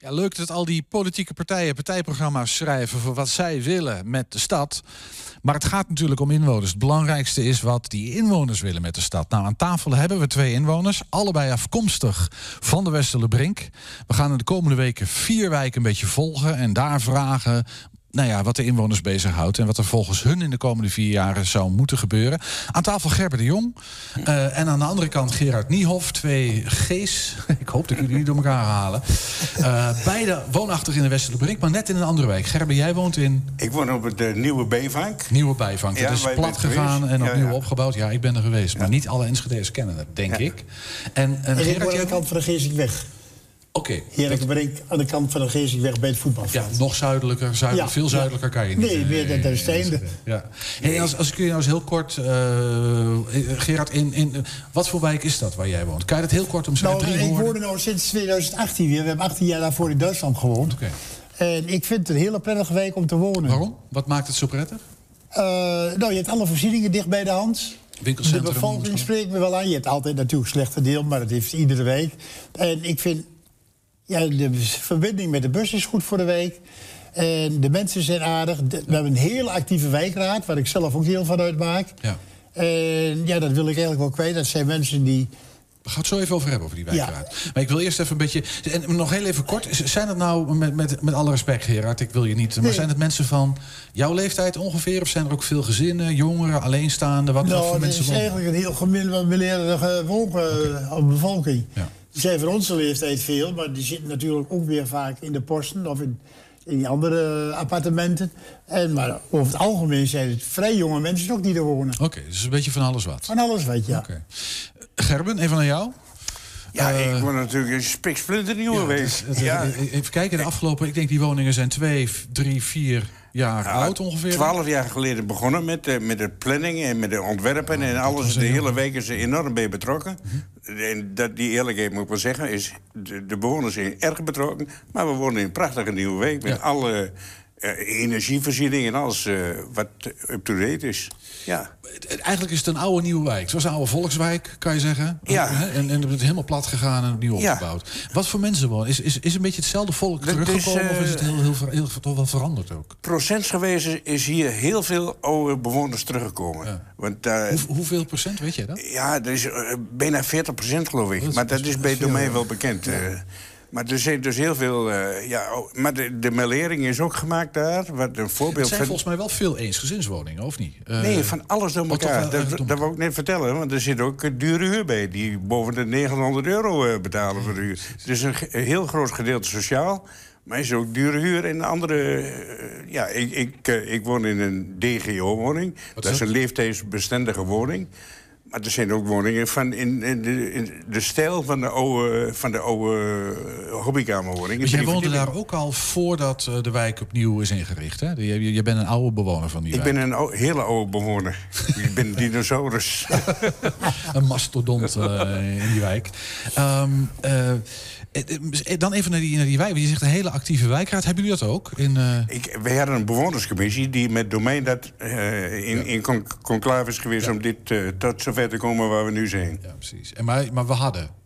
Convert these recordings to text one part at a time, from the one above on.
Ja, leuk dat al die politieke partijen partijprogramma's schrijven voor wat zij willen met de stad. Maar het gaat natuurlijk om inwoners. Het belangrijkste is wat die inwoners willen met de stad. Nou, aan tafel hebben we twee inwoners, allebei afkomstig van de Westerlebrink. We gaan in de komende weken vier wijken een beetje volgen en daar vragen nou ja, wat de inwoners bezighoudt en wat er volgens hun in de komende vier jaren zou moeten gebeuren. Aan tafel Gerber de Jong uh, en aan de andere kant Gerard Niehoff, twee G's. Ik hoop dat jullie niet door elkaar halen. Uh, beide woonachtig in de Westelijke Brink, maar net in een andere wijk. Gerber, jij woont in? Ik woon op de Nieuwe Bijvank. Nieuwe Bijvank. Ja, het is plat gegaan en opnieuw ja, ja. opgebouwd. Ja, ik ben er geweest, maar niet alle Enschede's kennen het, denk ik. En, en, en Gerard, jij... kant van de Geesink weg. Oké. Okay, Heerlijke aan de kant van de Geesingweg bij het voetbalveld. Ja, nog zuidelijker. zuidelijk, Veel zuidelijker kan je niet. Nee, meer dan de Ja. Hey, als, als ik je nou eens heel kort... Uh, Gerard, in, in, wat voor wijk is dat waar jij woont? Kan je dat heel kort omschrijven? Nou, ik woon nou sinds 2018 weer. We hebben 18 jaar daarvoor in Duitsland gewoond. Oké. Okay. En ik vind het een hele prettige wijk om te wonen. Waarom? Wat maakt het zo prettig? Uh, nou, je hebt alle voorzieningen dicht bij de hand. Winkelcentrum. De bevolking spreekt me wel aan. Je hebt altijd natuurlijk slechte deel, maar dat heeft iedere week. En ik vind ja, de verbinding met de bus is goed voor de week. En de mensen zijn aardig. we hebben een hele actieve wijkraad, waar ik zelf ook deel van uitmaak. Ja. En ja, dat wil ik eigenlijk wel kwijt. Dat zijn mensen die we gaan het zo even over hebben, over die wijkraad. Ja. Maar ik wil eerst even een beetje... En nog heel even kort. Zijn het nou, met, met, met alle respect Gerard, ik wil je niet... Maar zijn het mensen van jouw leeftijd ongeveer? Of zijn er ook veel gezinnen, jongeren, alleenstaanden? Wat, nou, voor mensen het is eigenlijk een heel gemiddelde bevolking. Ja. Die zijn van onze leeftijd veel, maar die zitten natuurlijk ook weer vaak in de posten of in, in die andere appartementen. En, maar over het algemeen zijn het vrij jonge mensen ook die er wonen. Oké, dus een beetje van alles wat. Van alles wat, ja. Okay. Gerben, even naar jou. Ja, uh, ik word natuurlijk een spiksplinternieuwe ja, wees. Ja. Even kijken, de afgelopen, ik denk die woningen zijn twee, drie, vier jaar ja, oud ongeveer. Twaalf jaar geleden begonnen met, de, met de planning en met de ontwerpen en alles. De hele week is er enorm bij betrokken. Mhm. En dat, die eerlijkheid moet ik wel zeggen, is de, de bewoners zijn erg betrokken. Maar we wonen in een prachtige nieuwe week met alle energievoorziening en alles uh, wat up-to-date is. Ja. Eigenlijk is het een oude nieuwe wijk. Het was een oude volkswijk, kan je zeggen. Ja. En, en het is helemaal plat gegaan en opnieuw ja. opgebouwd. Wat voor mensen wonen? Is, is, is een beetje hetzelfde volk dat teruggekomen? Is, uh, of is het heel, heel, heel, heel, toch wel veranderd ook? Procentsgewijs is hier heel veel oude bewoners teruggekomen. Ja. Want, Hoe, hoeveel procent, weet jij dat? Ja, dat is bijna 40 procent geloof ik. Dat maar dat is bij domein wel bekend. Ja. Maar er zijn dus heel veel. Uh, ja, oh, maar de, de melering is ook gemaakt daar. Wat een voorbeeld het zijn volgens mij wel veel eensgezinswoningen, of niet? Uh, nee, van alles door elkaar. Dat, dat, dat wil ik net vertellen, want er zit ook dure huur bij. Die boven de 900 euro uh, betalen voor de huur. Het is een, een heel groot gedeelte sociaal. Maar is ook dure huur en andere... ja, ik, ik, ik woon in een DGO-woning. Dat is een leeftijdsbestendige woning. Maar er zijn ook woningen van in, in, de, in de, stijl van de oude, van de oude eh, hobbykamerwoning. Dus jij woonde daar ook al voordat uh, de wijk opnieuw is ingericht, hè? Je, je bent een oude bewoner van die ik wijk. Ik ben een oude, hele oude bewoner. ik ben een dinosaurus. een mastodont uh, in die wijk. Um, dan even naar die, naar die wijk. Je zegt een hele actieve wijkraad. Hebben jullie dat ook? In, uh... ik, hadden een bewonerscommissie die met domein dat uh, in, ja. in conclave is geweest... Ja. om dit uh, tot zover te komen waar we nu zijn. Ja, precies. En maar, maar we hadden...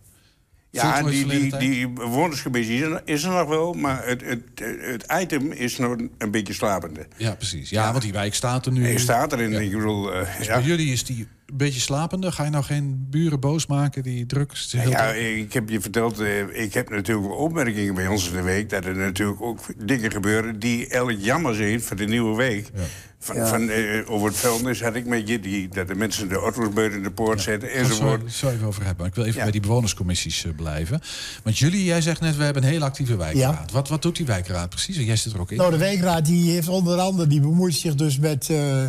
Ja, die, die, die bewonersgebied is er nog wel, maar het, het, het item is nog een beetje slapende. Ja, precies. Ja, ja. want die wijk staat er nu. Hij staat erin. Ja. Ik bedoel, uh, dus bij jullie is die een beetje slapende. Ga je nou geen buren boos maken die druk Ja, ja ik heb je verteld, uh, ik heb natuurlijk opmerkingen bij ons in de week... dat er natuurlijk ook dingen gebeuren die elk jammer zijn voor de nieuwe week... Ja. Van, ja. van uh, over het vuilnis had ik met je die, dat de mensen de auto's buiten de poort ja. zetten enzovoort. Daar zou even over hebben. Ik wil even ja. bij die bewonerscommissies uh, blijven. Want jullie, jij zegt net, we hebben een hele actieve wijkraad. Wat, wat doet die wijkraad precies? Jij zit er ook in. Nou, de wijkraad die heeft onder andere, die bemoeit zich dus met uh,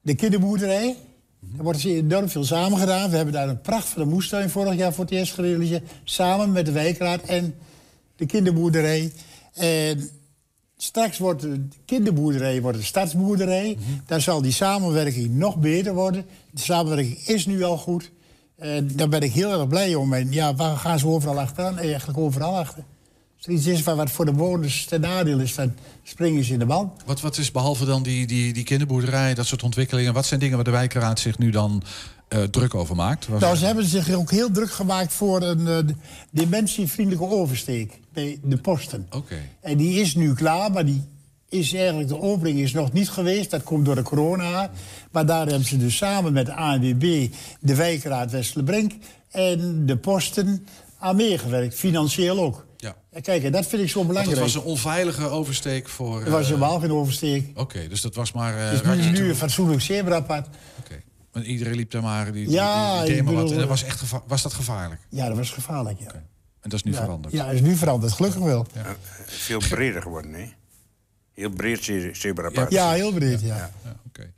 de kinderboerderij. Mm-hmm. Er wordt enorm veel samen gedaan. We hebben daar een prachtige moestuin vorig jaar voor het eerst gerealiseerd. Samen met de wijkraad en de kinderboerderij. En Straks wordt de kinderboerderij wordt de stadsboerderij. Mm Dan zal die samenwerking nog beter worden. De samenwerking is nu al goed. En daar ben ik heel erg blij om. En ja, waar gaan ze overal achteraan? Eigenlijk overal achter. Iets is wat voor de bewoners ten nadeel is, dan springen ze in de bal. Wat, wat is behalve dan die, die, die kinderboerderij, dat soort ontwikkelingen... wat zijn dingen waar de wijkraad zich nu dan druk over maakt. Nou, ze hebben zich ook heel druk gemaakt voor een uh, dementievriendelijke oversteek bij de posten. Oké. En die is nu klaar, maar die is eigenlijk, de opening is nog niet geweest. Dat komt door de corona. Maar daar hebben ze dus samen met de ANWB, de wijkraad Westerbrink en de posten aan meegewerkt. Financieel ook. Ja. Kijk, en dat vind ik zo belangrijk. Dat was een onveilige oversteek voor... Het was helemaal geen oversteek. Oké, dus dat was maar... Uh, het is nu, nu een fatsoenlijk zebrapad. Oké. Want iedereen liep daar maar... Die, ja, die, die wat. En dat was, echt was dat gevaarlijk? Ja, dat was gevaarlijk, ja. Okay. En dat is nu veranderd? Ja, dat is nu veranderd, gelukkig wel. Ja. Veel breder geworden, hè? Heel breed zebrapad. Ja, heel breed, ja. ja. Oké.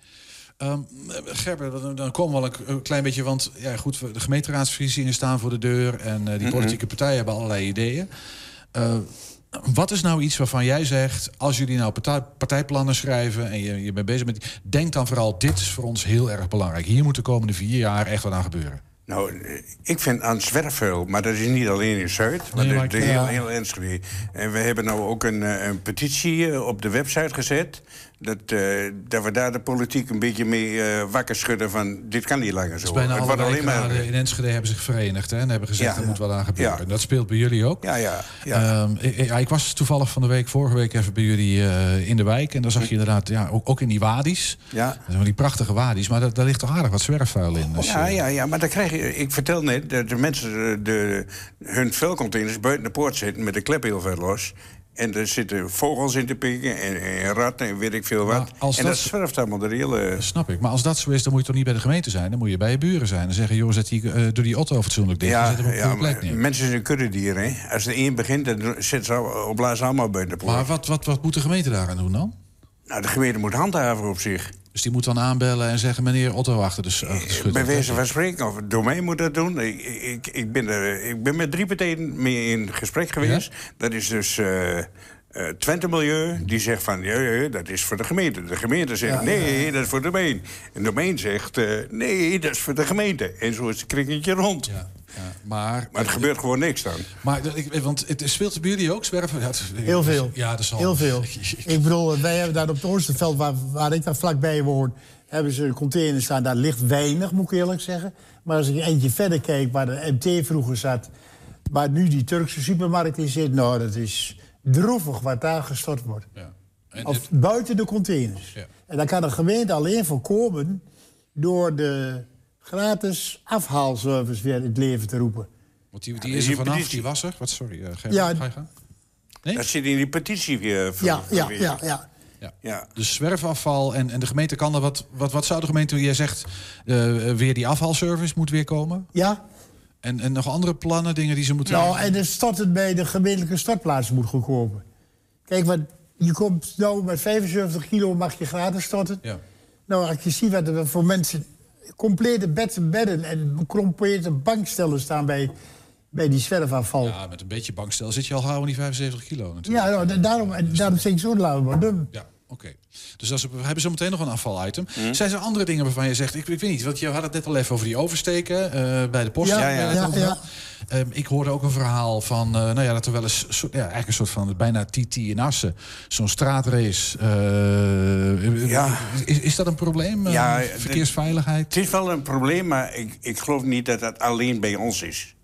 Um, Gerber, dan komen we al een klein beetje, want ja, goed, de gemeenteraadsverkiezingen staan voor de deur en uh, die politieke partijen hebben allerlei ideeën. Uh, wat is nou iets waarvan jij zegt, als jullie nou partij, partijplannen schrijven en je, je bent bezig met, denk dan vooral, dit is voor ons heel erg belangrijk. Hier moet de komende vier jaar echt wat aan gebeuren. Nou, ik vind aan zwerfvuil, maar dat is niet alleen in Zuid, maar nee, de, de heel, heel Enschede. En we hebben nou ook een, eh, een petitie op de website gezet. Dat, uh, dat we daar de politiek een beetje mee uh, wakker schudden van dit kan niet langer zo. Dus bijna alle alleen maar... in Enschede hebben zich verenigd hè, en hebben gezegd ja, er moet wel aan gebeuren. Ja. Dat speelt bij jullie ook. Ja, ja, ja. Um, ik, ik, was toevallig van de week, vorige week even bij jullie uh, in de wijk. En daar zag je inderdaad, ja, ook, ook in die wadis. Ja. Die prachtige wadis, maar daar, daar ligt toch aardig wat zwerfvuil in. Dus, ja, ja, ja, maar dan krijg je, ik vertel net dat de mensen de, hun vuilcontainers buiten de poort zitten met de klep heel ver los. En er zitten vogels in te pikken en, en ratten en weet ik veel wat. En dat, dat zwerft allemaal de hele... Snap ik. Maar als dat zo is, dan moet je toch niet bij de gemeente zijn? Dan moet je bij je buren zijn. En zeggen, joh, zet die, uh, doe die auto fatsoenlijk dicht. Ja, zet hem op ja, plek neer. mensen zijn kuddedieren. Hè? Als er één begint, dan zitten ze op blaas allemaal bij de. Maar wat, wat, wat moet de gemeente daaraan doen dan? Nou, de gemeente moet handhaven op zich. Dus die moet dan aanbellen en zeggen: meneer Otto achter de schut. Bij wijze van spreken, of het domein moet dat doen. Ik, ik, ik, ben, er, ik ben met drie partijen mee in gesprek geweest. Ja? Dat is dus. Uh, uh, Twente Milieu, die zegt van, ja, ja, dat is voor de gemeente. De gemeente zegt, nee, dat is voor de domein. En de domein zegt, uh, nee, dat is voor de gemeente. En zo is het kringetje rond. Ja. Ja, maar, maar er gebeurt gewoon niks dan. Maar ik, want het speelt bij jullie ook zwerven? Ja, Heel veel. Ja, dat is al. Heel veel. ik bedoel, wij hebben daar op het Oosterveld, waar, waar ik daar vlakbij woon, hebben ze een container staan. Daar ligt weinig, moet ik eerlijk zeggen. Maar als ik eentje verder kijk, waar de MT vroeger zat, waar nu die Turkse supermarkt in zit, nou, dat is droevig wat daar gestort wordt. Ja. En of buiten de containers. Ja. En daar kan de gemeente alleen voorkomen door de gratis afhaalservice weer in het leven te roepen. Want die, die is er vanaf, die was er. Wat, sorry, uh, ja, ga je gaan? Nee? Dat zit in die petitie weer. Ja, ja, ja, ja. Ja. ja. Dus zwerfafval en, en de gemeente kan er wat, wat. Wat zou de gemeente, jij zegt, uh, weer die afhaalservice moet weer komen? Ja. En, en nog andere plannen, dingen die ze moeten... Nou, en de starten bij de gemeentelijke startplaatsen moet goedkopen. Kijk, wat, je komt nou met 75 kilo mag je gratis starten. Ja. Nou, als je ziet wat er voor mensen complete bedden en complete bankstellen staan bij, bij die zwerfafval. Ja, met een beetje bankstel zit je al gauw in die 75 kilo natuurlijk. Ja, nou, daarom, daarom zeg ik zo laten worden. Ja. Oké. Dus als we, we hebben zo meteen nog een afvalijtem. Mm. Zijn er andere dingen waarvan je zegt... Ik, ik weet niet, want je had het net al even over die oversteken uh, bij de post. Ja, ja, ja, ja. Uh, ik hoorde ook een verhaal van... Uh, nou ja, dat er wel eens... So, ja, eigenlijk een soort van bijna TT in Assen. Zo'n straatrace. ja. Is, is dat een probleem? Ja, verkeersveiligheid? Het is wel een probleem, maar ik, ik geloof niet dat dat alleen bij ons is.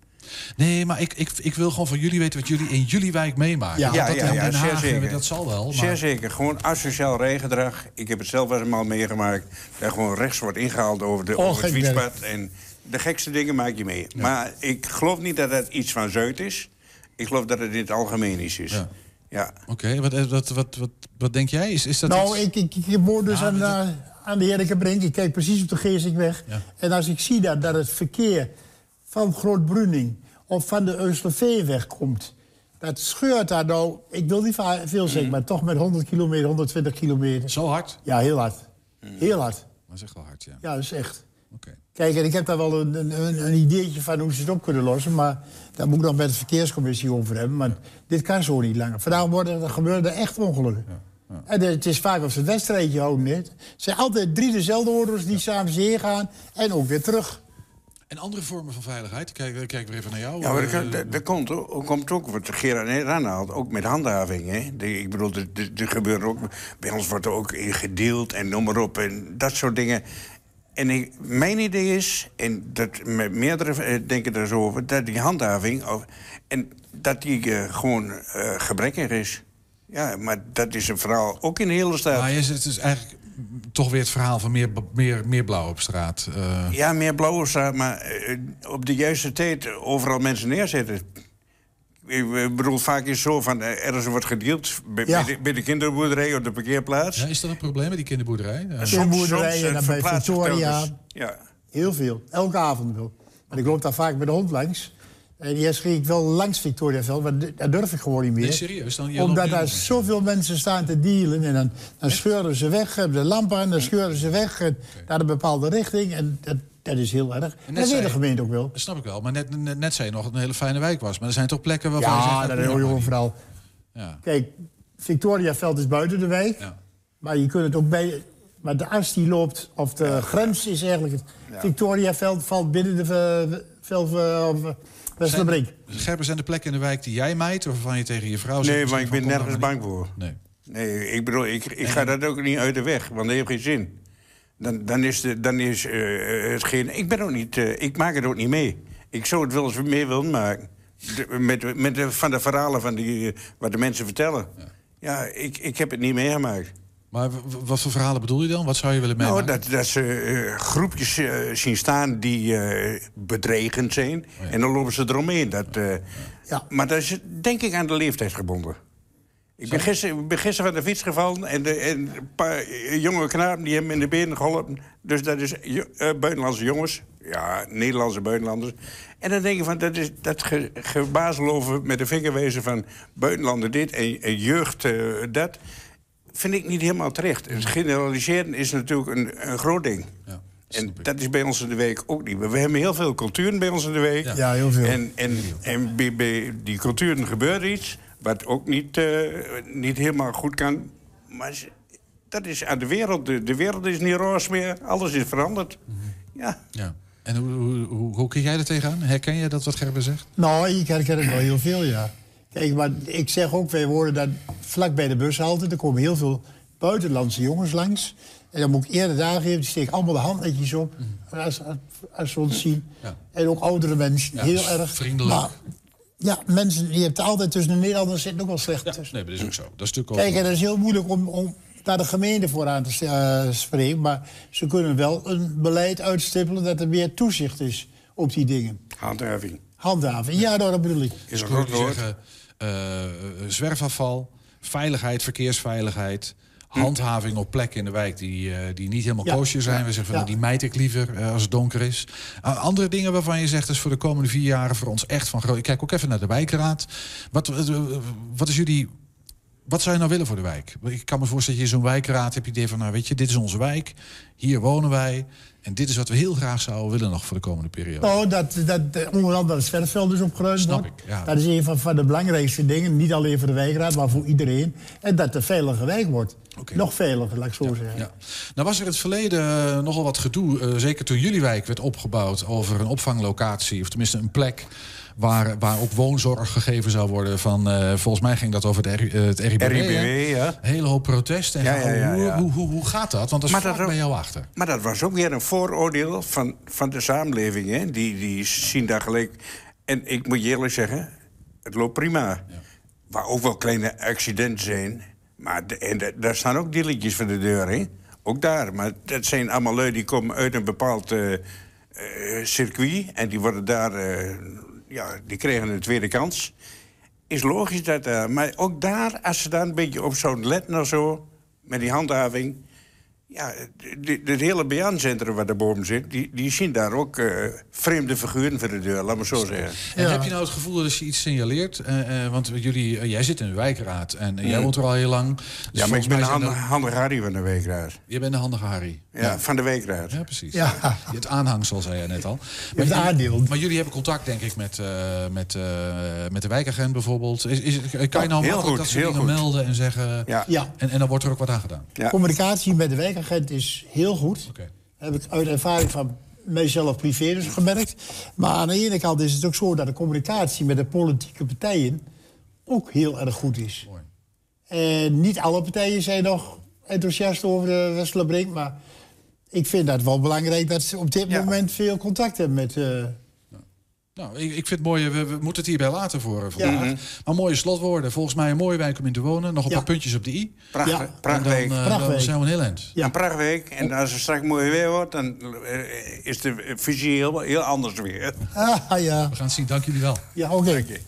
Nee, maar ik, ik, ik wil gewoon van jullie weten wat jullie in jullie wijk meemaken. Ja, ja, dat ja, ja zeer zeker. Dat zal wel. Maar... Zeer zeker. Gewoon asociaal rijgedrag. Ik heb het zelf wel eens meegemaakt. Dat gewoon rechts wordt ingehaald over, de, oh, over het fietspad. En de gekste dingen maak je mee. Maar ik geloof niet dat het iets van Zuid is. Ik geloof dat het in het algemeen iets is. Ja. ja. Oké, wat, wat, wat, wat, wat denk jij? Is, is dat nou, ik, ik, ik woon dus aan, uh, aan de Heerlijke Brink. Ik kijk precies op de Geestinkweg. Ja. En als ik zie dat, dat het verkeer van Groot-Bruning of van de Euslerveeweg komt. Dat scheurt daar nou, ik wil niet veel zeggen, mm. maar toch met 100 kilometer, 120 kilometer. Zo hard? Ja, heel hard. Mm. Heel hard. Dat is echt wel hard, ja. Ja, dat is echt. Okay. Kijk, en ik heb daar wel een, een, een, ideetje van hoe ze het op kunnen lossen. Maar daar moet ik nog met de verkeerscommissie over hebben. Maar dit kan zo niet langer. Vandaag worden, er gebeuren er echt ongelukken. Ja. Ja. En het is vaak op het wedstrijdje houden. Het zijn altijd drie dezelfde orders die samen heen gaan en ook weer terug. En andere vormen van veiligheid? Kijk, kijk weer even naar jou. Ja, maar er, er, er komt, er komt ook, wat Gerard net aanhaalt, ook met handhaving. Hè? De, ik bedoel, er gebeurt ook, bij ons wordt er ook gedeeld en noem maar op. En dat soort dingen. En ik, mijn idee is, en dat met meerdere eh, denken er zo over, dat die handhaving. Of, en dat die uh, gewoon uh, gebrekkig is. Ja, maar dat is een verhaal ook in de hele stad. Maar is het is eigenlijk toch weer het verhaal van meer, meer, meer blauw op straat. Uh... Ja, meer blauw op straat, maar op de juiste tijd overal mensen neerzetten. Ik bedoel, vaak is het zo van er is wordt gedeeld bij, ja. bij, de, bij, de, kinderboerderij op de parkeerplaats. Ja, is dat een probleem met die kinderboerderij? Ja. Kinderboerderij en dan bij Victoria. Ja. Heel veel, elke avond wel. Maar ik loop daar vaak met de hond langs. En eerst ging ik wel langs Victoriaveld, maar daar durf ik gewoon niet meer. Nee, serieus? Dan, Omdat daar zoveel mensen staan te dealen. En dan, dan scheuren ze weg, de lampen dan scheuren ze weg en naar een bepaalde richting. En dat, dat is heel erg. En dat weet de gemeente ook wel. Dat snap ik wel. Maar net, net, net zei je nog dat het een hele fijne wijk was. Maar er zijn toch plekken waarvan ja, je zegt... Ja, dat is heel overal. Ja. Kijk, Victoriaveld is buiten de wijk. Ja. Maar je kunt het ook bij... Maar de as die loopt, of de grens is eigenlijk... Het Victoriaveld valt binnen de... Uh, Westerbrink. Gerber, zijn de plekken in de wijk die jij mijt... of waarvan je tegen je vrouw zegt... Nee, maar ik ben nergens bang voor. Nee. Nee, ik bedoel, ik, ik ga dat ook niet uit de weg, want dat heeft geen zin. Dan, dan is, de, dan is uh, het geen... Ik ben ook niet... Uh, ik maak het ook niet mee. Ik zou het wel eens meer willen maken. De, met, met de, van de verhalen van die, wat de mensen vertellen. Ja, ja ik, ik heb het niet meegemaakt. Maar wat voor verhalen bedoel je dan? Wat zou je willen meemaken? Nou, dat, dat ze uh, groepjes uh, zien staan die uh, bedreigend zijn. Oh ja. En dan lopen ze eromheen. Dat, ja. Maar dat is denk ik aan de leeftijd gebonden. Ik ben, gisteren, ben gisteren van de fiets gevallen en, de, en een paar jonge knapen die hebben in de benen geholpen. Dus dat is buitenlandse jongens. Ja, Nederlandse buitenlanders. En dan denk je van, dat is dat ge, gebazel met de vingerwezen van buitenlanden dit en, en jeugd dat vind ik niet helemaal terecht. Het generaliseren is natuurlijk een, een groot ding. Ja, en dat is bij ons in de week ook niet. We hebben heel veel culturen bij ons in de week. Ja, heel veel. En, en, en bij, bij die culturen gebeurt iets... wat ook niet, uh, niet helemaal goed kan. Maar dat is aan de wereld. De, de wereld is niet roos meer. Alles is veranderd. Mm -hmm. Ja. ja. En hoe, hoe, hoe, hoe kijk jij er tegenaan? Herken jij dat wat Gerben zegt? Nou, ik herken het wel heel veel, ja. Kijk, maar ik zeg ook, wij worden daar vlak bij de bushalte. Er komen heel veel buitenlandse jongens langs. En dan moet ik eerder daar geven, die steken allemaal de handnetjes op. Mhm. Als, als, we ons zien. Ja. En ook oudere mensen, heel erg. Vriendelijk. Maar, ja, mensen, je hebt altijd tussen de Nederlanders zitten ook wel slecht ja, tussen. Nee, dat is ook zo. Dat is natuurlijk Kijk, en dat is heel moeilijk om, om daar de gemeente voor aan te uh, spreken. Maar ze kunnen wel een beleid uitstippelen dat er meer toezicht is op die dingen. Handhaving. Handhaving, ja, dat bedoel ik. Is er ook zeggen, uh, zwerfafval, veiligheid, verkeersveiligheid handhaving op plekken in de wijk die, uh, die niet helemaal ja. koosje zijn. We zeggen van, nou, die mijt ik liever uh, als het donker is. Uh, andere dingen waarvan je zegt, is voor de komende vier jaren voor ons echt van groot. Ik kijk ook even naar de wijkraad. Wat, wat is jullie wat zou je nou willen voor de wijk? Ik kan me voorstellen dat je zo'n wijkraad hebt. Je idee van, nou weet je, dit is onze wijk. Hier wonen wij. En dit is wat we heel graag zouden willen nog voor de komende periode. Oh, dat, dat onder andere het zwerfveld dus opgeruimd wordt. Ik, ja. Dat is een van, van de belangrijkste dingen. Niet alleen voor de wijkraad, maar voor iedereen. En dat de veilige wijk wordt. Okay. Nog veiliger, laat ik zo zeggen. Ja. Nou was er in het verleden uh, nogal wat gedoe. Uh, zeker toen jullie wijk werd opgebouwd over een opvanglocatie. Of tenminste een plek waar, waar ook woonzorg gegeven zou worden. Van, uh, volgens mij ging dat over het, uh, het RIBW. RIBW ja. Een hele hoop ja, ja, hoe, hoe, hoe, hoe, gaat dat? Want dat is bij jou achter. Maar dat was ook weer een vooroordeel van, van de samenleving. Hè? Die, die zien daar gelijk... En ik moet je eerlijk zeggen, het loopt prima. Waar ook wel kleine accidenten zijn. Maar en daar staan ook dilletjes voor de deur, hè? Ook daar. Maar dat zijn allemaal lui die komen uit een bepaald uh, circuit. En die worden daar ja, die kregen een tweede kans. Is logisch dat... Uh, maar ook daar, als ze daar een beetje op zouden letten of zo... met die handhaving... Ja, het hele BN-centrum waar boven zit... Die, die zien daar ook uh, vreemde figuren voor de deur, laat me zo zeggen. En heb je nou het gevoel dat je iets signaleert? Uh, want jullie, jij zit in de wijkraad en jij woont er al heel lang. Dus ja, maar ik ben de handige, handige Harry van de wijkraad. Je bent de handige Harry. Ja, van de weekraad. Ja, precies. Ja. Het aanhangsel, zei je net al. Maar, het aandeel. maar jullie hebben contact, denk ik, met, uh, met, uh, met de wijkagent bijvoorbeeld. Is, is, kan je nou heel goed, dat soort dingen goed. melden en zeggen... Ja. ja. En, en dan wordt er ook wat aan gedaan? Ja. Communicatie met de wijkagent is heel goed. Okay. Heb ik uit ervaring van mijzelf privé dus gemerkt. Maar aan de ene kant is het ook zo dat de communicatie met de politieke partijen... ook heel erg goed is. Mooi. En niet alle partijen zijn nog enthousiast over de Westerlebrink, maar ik vind dat wel belangrijk dat ze op dit moment veel contact hebben met... Uh... Nou, ik, ik vind het mooi, we, moeten het hierbij laten voor vandaag. Ja. Maar mooie slotwoorden. Volgens mij een mooie wijk om in te wonen. Nog een paar puntjes op de i. Pracht, ja. Prachtweek. Dan, uh, dan, zijn we een heel eind. Ja. Een prachtweek. En als het straks mooi weer wordt, dan is de visie heel, heel anders weer. Ah, ja. We gaan het zien. Dank jullie wel. Ja, oké. Okay.